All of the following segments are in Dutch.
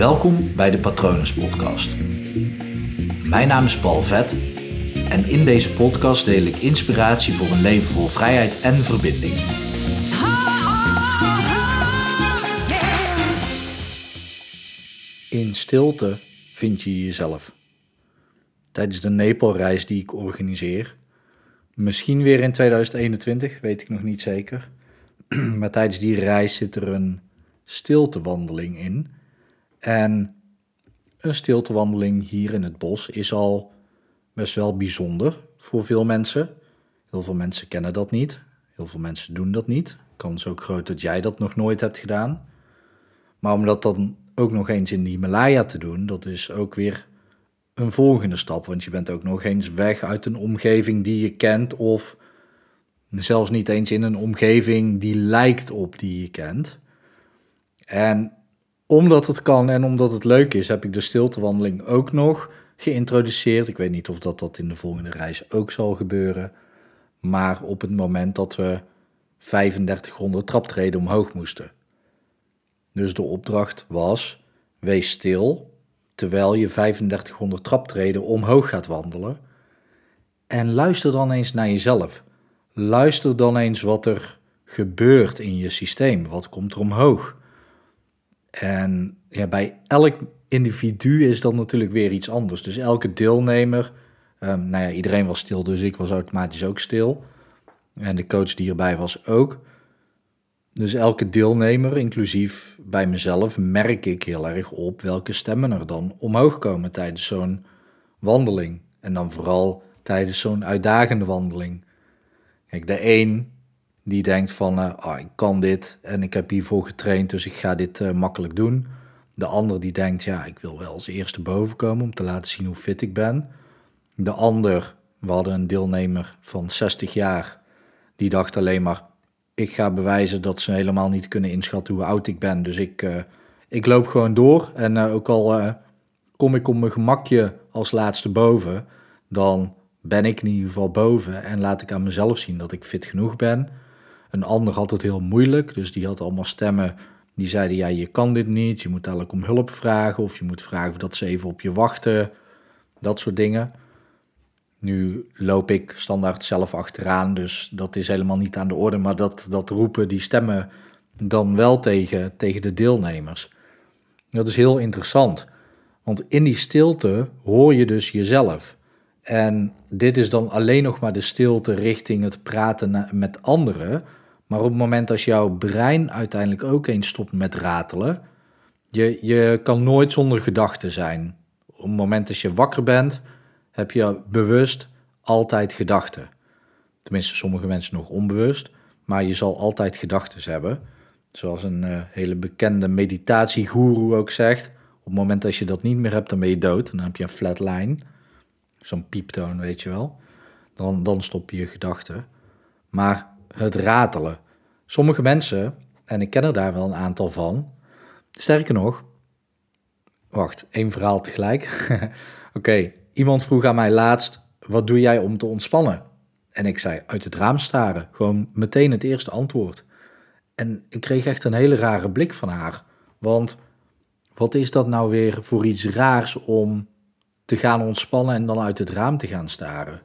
Welkom bij de Patronus Podcast. Mijn naam is Paul Vet en in deze podcast deel ik inspiratie voor een leven vol vrijheid en verbinding. In stilte vind je jezelf. Tijdens de Nepalreis die ik organiseer, misschien weer in 2021, weet ik nog niet zeker. Maar tijdens die reis zit er een stiltewandeling in. En een stiltewandeling hier in het bos is al best wel bijzonder voor veel mensen. Heel veel mensen kennen dat niet. Heel veel mensen doen dat niet. Kans ook groot dat jij dat nog nooit hebt gedaan. Maar om dat dan ook nog eens in de Himalaya te doen, dat is ook weer een volgende stap. Want je bent ook nog eens weg uit een omgeving die je kent of zelfs niet eens in een omgeving die lijkt op die je kent. En omdat het kan en omdat het leuk is, heb ik de stiltewandeling ook nog geïntroduceerd. Ik weet niet of dat, dat in de volgende reis ook zal gebeuren. Maar op het moment dat we 3500 traptreden omhoog moesten. Dus de opdracht was: wees stil terwijl je 3500 traptreden omhoog gaat wandelen. En luister dan eens naar jezelf. Luister dan eens wat er gebeurt in je systeem. Wat komt er omhoog? En ja, bij elk individu is dat natuurlijk weer iets anders. Dus elke deelnemer, um, nou ja, iedereen was stil, dus ik was automatisch ook stil. En de coach die erbij was ook. Dus elke deelnemer, inclusief bij mezelf, merk ik heel erg op welke stemmen er dan omhoog komen tijdens zo'n wandeling. En dan vooral tijdens zo'n uitdagende wandeling. Kijk, de een die denkt van, uh, oh, ik kan dit en ik heb hiervoor getraind, dus ik ga dit uh, makkelijk doen. De ander die denkt, ja, ik wil wel als eerste boven komen om te laten zien hoe fit ik ben. De ander, we hadden een deelnemer van 60 jaar, die dacht alleen maar, ik ga bewijzen dat ze helemaal niet kunnen inschatten hoe oud ik ben. Dus ik, uh, ik loop gewoon door en ook al kom ik op mijn gemakje als laatste boven, dan ben ik in ieder geval boven en laat ik aan mezelf zien dat ik fit genoeg ben. Een ander had het heel moeilijk, dus die had allemaal stemmen die zeiden: ja, je kan dit niet, je moet eigenlijk om hulp vragen of je moet vragen of dat ze even op je wachten, dat soort dingen. Nu loop ik standaard zelf achteraan, dus dat is helemaal niet aan de orde, maar dat, dat roepen die stemmen dan wel tegen, tegen de deelnemers. Dat is heel interessant, want in die stilte hoor je dus jezelf. En dit is dan alleen nog maar de stilte richting het praten met anderen. Maar op het moment als jouw brein uiteindelijk ook eens stopt met ratelen, je, je kan nooit zonder gedachten zijn. Op het moment dat je wakker bent, heb je bewust altijd gedachten. Tenminste, sommige mensen nog onbewust, maar je zal altijd gedachten hebben. Zoals een uh, hele bekende meditatiegoeroe ook zegt. Op het moment dat je dat niet meer hebt, dan ben je dood. Dan heb je een flatline. Zo'n pieptoon, weet je wel. Dan, dan stop je je gedachten. Maar het ratelen. Sommige mensen, en ik ken er daar wel een aantal van, sterker nog, wacht, één verhaal tegelijk. Oké, iemand vroeg aan mij laatst, wat doe jij om te ontspannen? En ik zei, uit het raam staren, gewoon meteen het eerste antwoord. En ik kreeg echt een hele rare blik van haar, want wat is dat nou weer voor iets raars om te gaan ontspannen en dan uit het raam te gaan staren?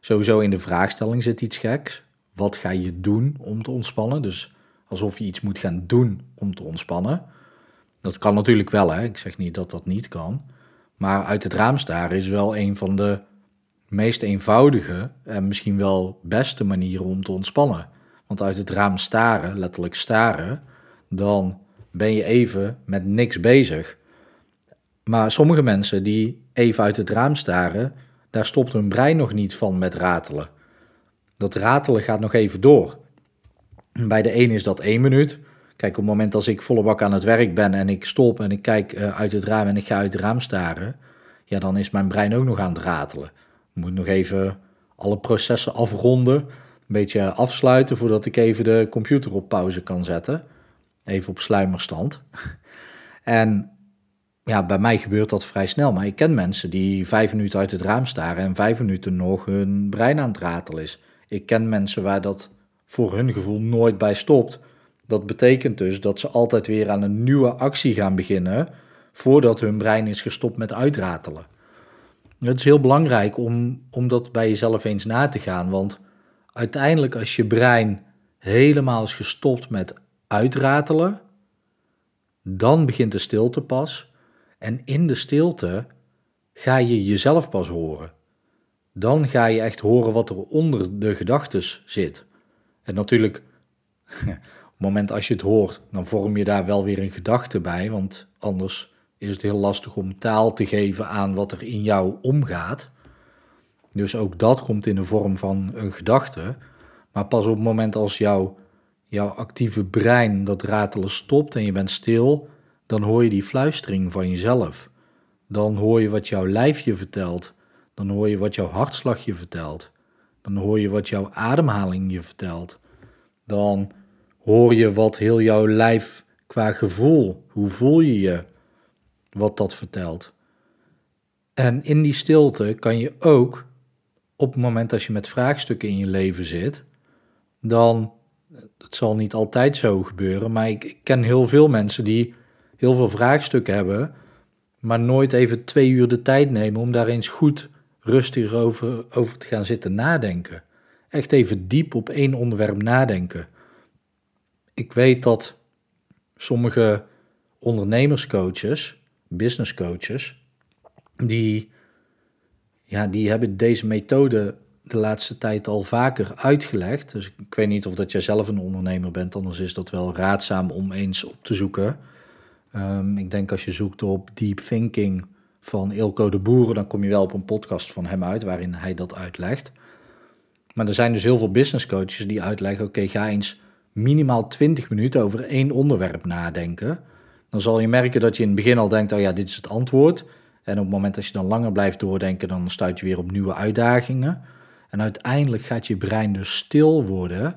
Sowieso in de vraagstelling zit iets geks wat ga je doen om te ontspannen? Dus alsof je iets moet gaan doen om te ontspannen. Dat kan natuurlijk wel, hè? ik zeg niet dat dat niet kan. Maar uit het raam staren is wel een van de meest eenvoudige en misschien wel beste manieren om te ontspannen. Want uit het raam staren, letterlijk staren, dan ben je even met niks bezig. Maar sommige mensen die even uit het raam staren, daar stopt hun brein nog niet van met ratelen. Dat ratelen gaat nog even door. Bij de een is dat één minuut. Kijk, op het moment als ik volle bak aan het werk ben en ik stop en ik kijk uh, uit het raam en ik ga uit het raam staren, ja, dan is mijn brein ook nog aan het ratelen. Ik moet nog even alle processen afronden, een beetje afsluiten voordat ik even de computer op pauze kan zetten. Even op sluimerstand. En ja, bij mij gebeurt dat vrij snel. Maar ik ken mensen die vijf minuten uit het raam staren en vijf minuten nog hun brein aan het ratelen is. Ik ken mensen waar dat voor hun gevoel nooit bij stopt. Dat betekent dus dat ze altijd weer aan een nieuwe actie gaan beginnen, voordat hun brein is gestopt met uitratelen. Het is heel belangrijk om, om dat bij jezelf eens na te gaan, want uiteindelijk als je brein helemaal is gestopt met uitratelen, dan begint de stilte pas. En in de stilte ga je jezelf pas horen. Dan ga je echt horen wat er onder de gedachtes zit. En natuurlijk, op het moment als je het hoort, dan vorm je daar wel weer een gedachte bij, want anders is het heel lastig om taal te geven aan wat er in jou omgaat. Dus ook dat komt in de vorm van een gedachte. Maar pas op het moment als jouw, jouw actieve brein dat ratelen stopt en je bent stil, dan hoor je die fluistering van jezelf. Dan hoor je wat jouw lijf je vertelt. Dan hoor je wat jouw hartslag je vertelt. Dan hoor je wat jouw ademhaling je vertelt. Dan hoor je wat heel jouw lijf qua gevoel, hoe voel je je, wat dat vertelt. En in die stilte kan je ook, op het moment dat je met vraagstukken in je leven zit, dan, het zal niet altijd zo gebeuren, maar ik, ken heel veel mensen die heel veel vraagstukken hebben, maar nooit even twee uur de tijd nemen om daar eens goed rustig over, over te gaan zitten nadenken. Echt even diep op één onderwerp nadenken. Ik weet dat sommige ondernemerscoaches, businesscoaches, die, ja, die hebben deze methode de laatste tijd al vaker uitgelegd. Dus ik weet niet of dat jij zelf een ondernemer bent, anders is dat wel raadzaam om eens op te zoeken. Um, ik denk als je zoekt op deep thinking van Ilko de Boeren, dan kom je wel op een podcast van hem uit waarin hij dat uitlegt. Maar er zijn dus heel veel business coaches die uitleggen: oké, ga eens minimaal 20 minuten over één onderwerp nadenken. Dan zal je merken dat je in het begin al denkt: oh ja, dit is het antwoord. En op het moment dat je dan langer blijft doordenken, dan stuit je weer op nieuwe uitdagingen. En uiteindelijk gaat je brein dus stil worden.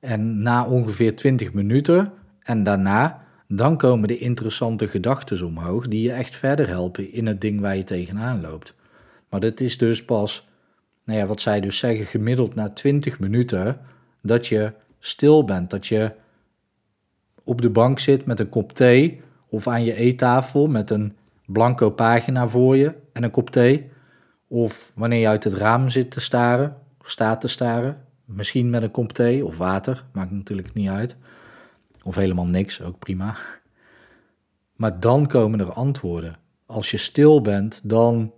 En na ongeveer 20 minuten en daarna dan komen de interessante gedachten omhoog die je echt verder helpen in het ding waar je tegenaan loopt. Maar dat is dus pas, nou ja, wat zij dus zeggen, gemiddeld na 20 minuten dat je stil bent, dat je op de bank zit met een kop thee of aan je eettafel met een blanco pagina voor je en een kop thee. Of wanneer je uit het raam zit te staren, staat te staren, misschien met een kop thee of water, maakt natuurlijk niet uit. Of helemaal niks, ook prima. Maar dan komen er antwoorden. Als je stil bent, dan,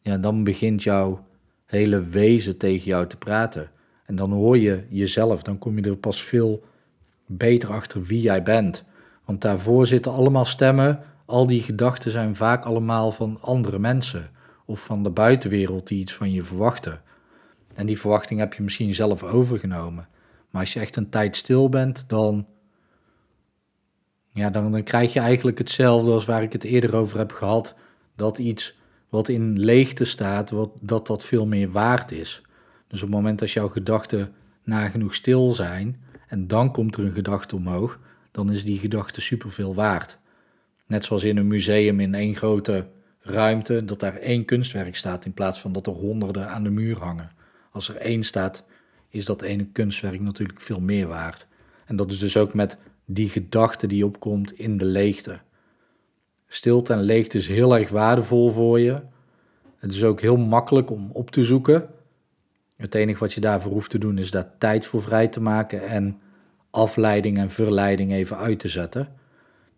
ja, dan begint jouw hele wezen tegen jou te praten. En dan hoor je jezelf, dan kom je er pas veel beter achter wie jij bent. Want daarvoor zitten allemaal stemmen, al die gedachten zijn vaak allemaal van andere mensen of van de buitenwereld die iets van je verwachten. En die verwachting heb je misschien zelf overgenomen. Maar als je echt een tijd stil bent, dan ja, dan, dan krijg je eigenlijk hetzelfde als waar ik het eerder over heb gehad. Dat iets wat in leegte staat, wat, dat dat veel meer waard is. Dus op het moment dat jouw gedachten nagenoeg stil zijn en dan komt er een gedachte omhoog, dan is die gedachte superveel waard. Net zoals in een museum in één grote ruimte, dat daar één kunstwerk staat in plaats van dat er honderden aan de muur hangen. Als er één staat, is dat ene kunstwerk natuurlijk veel meer waard. En dat is dus ook met die gedachte die opkomt in de leegte. Stilte en leegte is heel erg waardevol voor je. Het is ook heel makkelijk om op te zoeken. Het enige wat je daarvoor hoeft te doen is daar tijd voor vrij te maken en afleiding en verleiding even uit te zetten.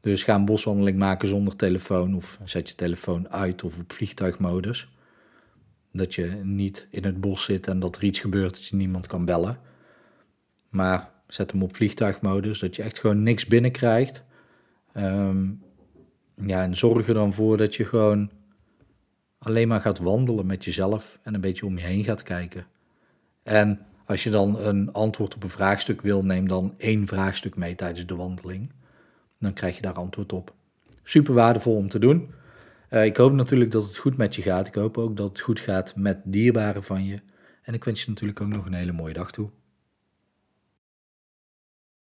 Dus ga een boswandeling maken zonder telefoon of zet je telefoon uit of op vliegtuigmodus. Dat je niet in het bos zit en dat er iets gebeurt dat je niemand kan bellen. Maar Zet hem op vliegtuigmodus, dat je echt gewoon niks binnenkrijgt. Um, ja, en zorg er dan voor dat je gewoon alleen maar gaat wandelen met jezelf en een beetje om je heen gaat kijken. En als je dan een antwoord op een vraagstuk wil, neem dan één vraagstuk mee tijdens de wandeling. Dan krijg je daar antwoord op. Super waardevol om te doen. Uh, ik hoop natuurlijk dat het goed met je gaat. Ik hoop ook dat het goed gaat met dierbaren van je. En ik wens je natuurlijk ook nog een hele mooie dag toe.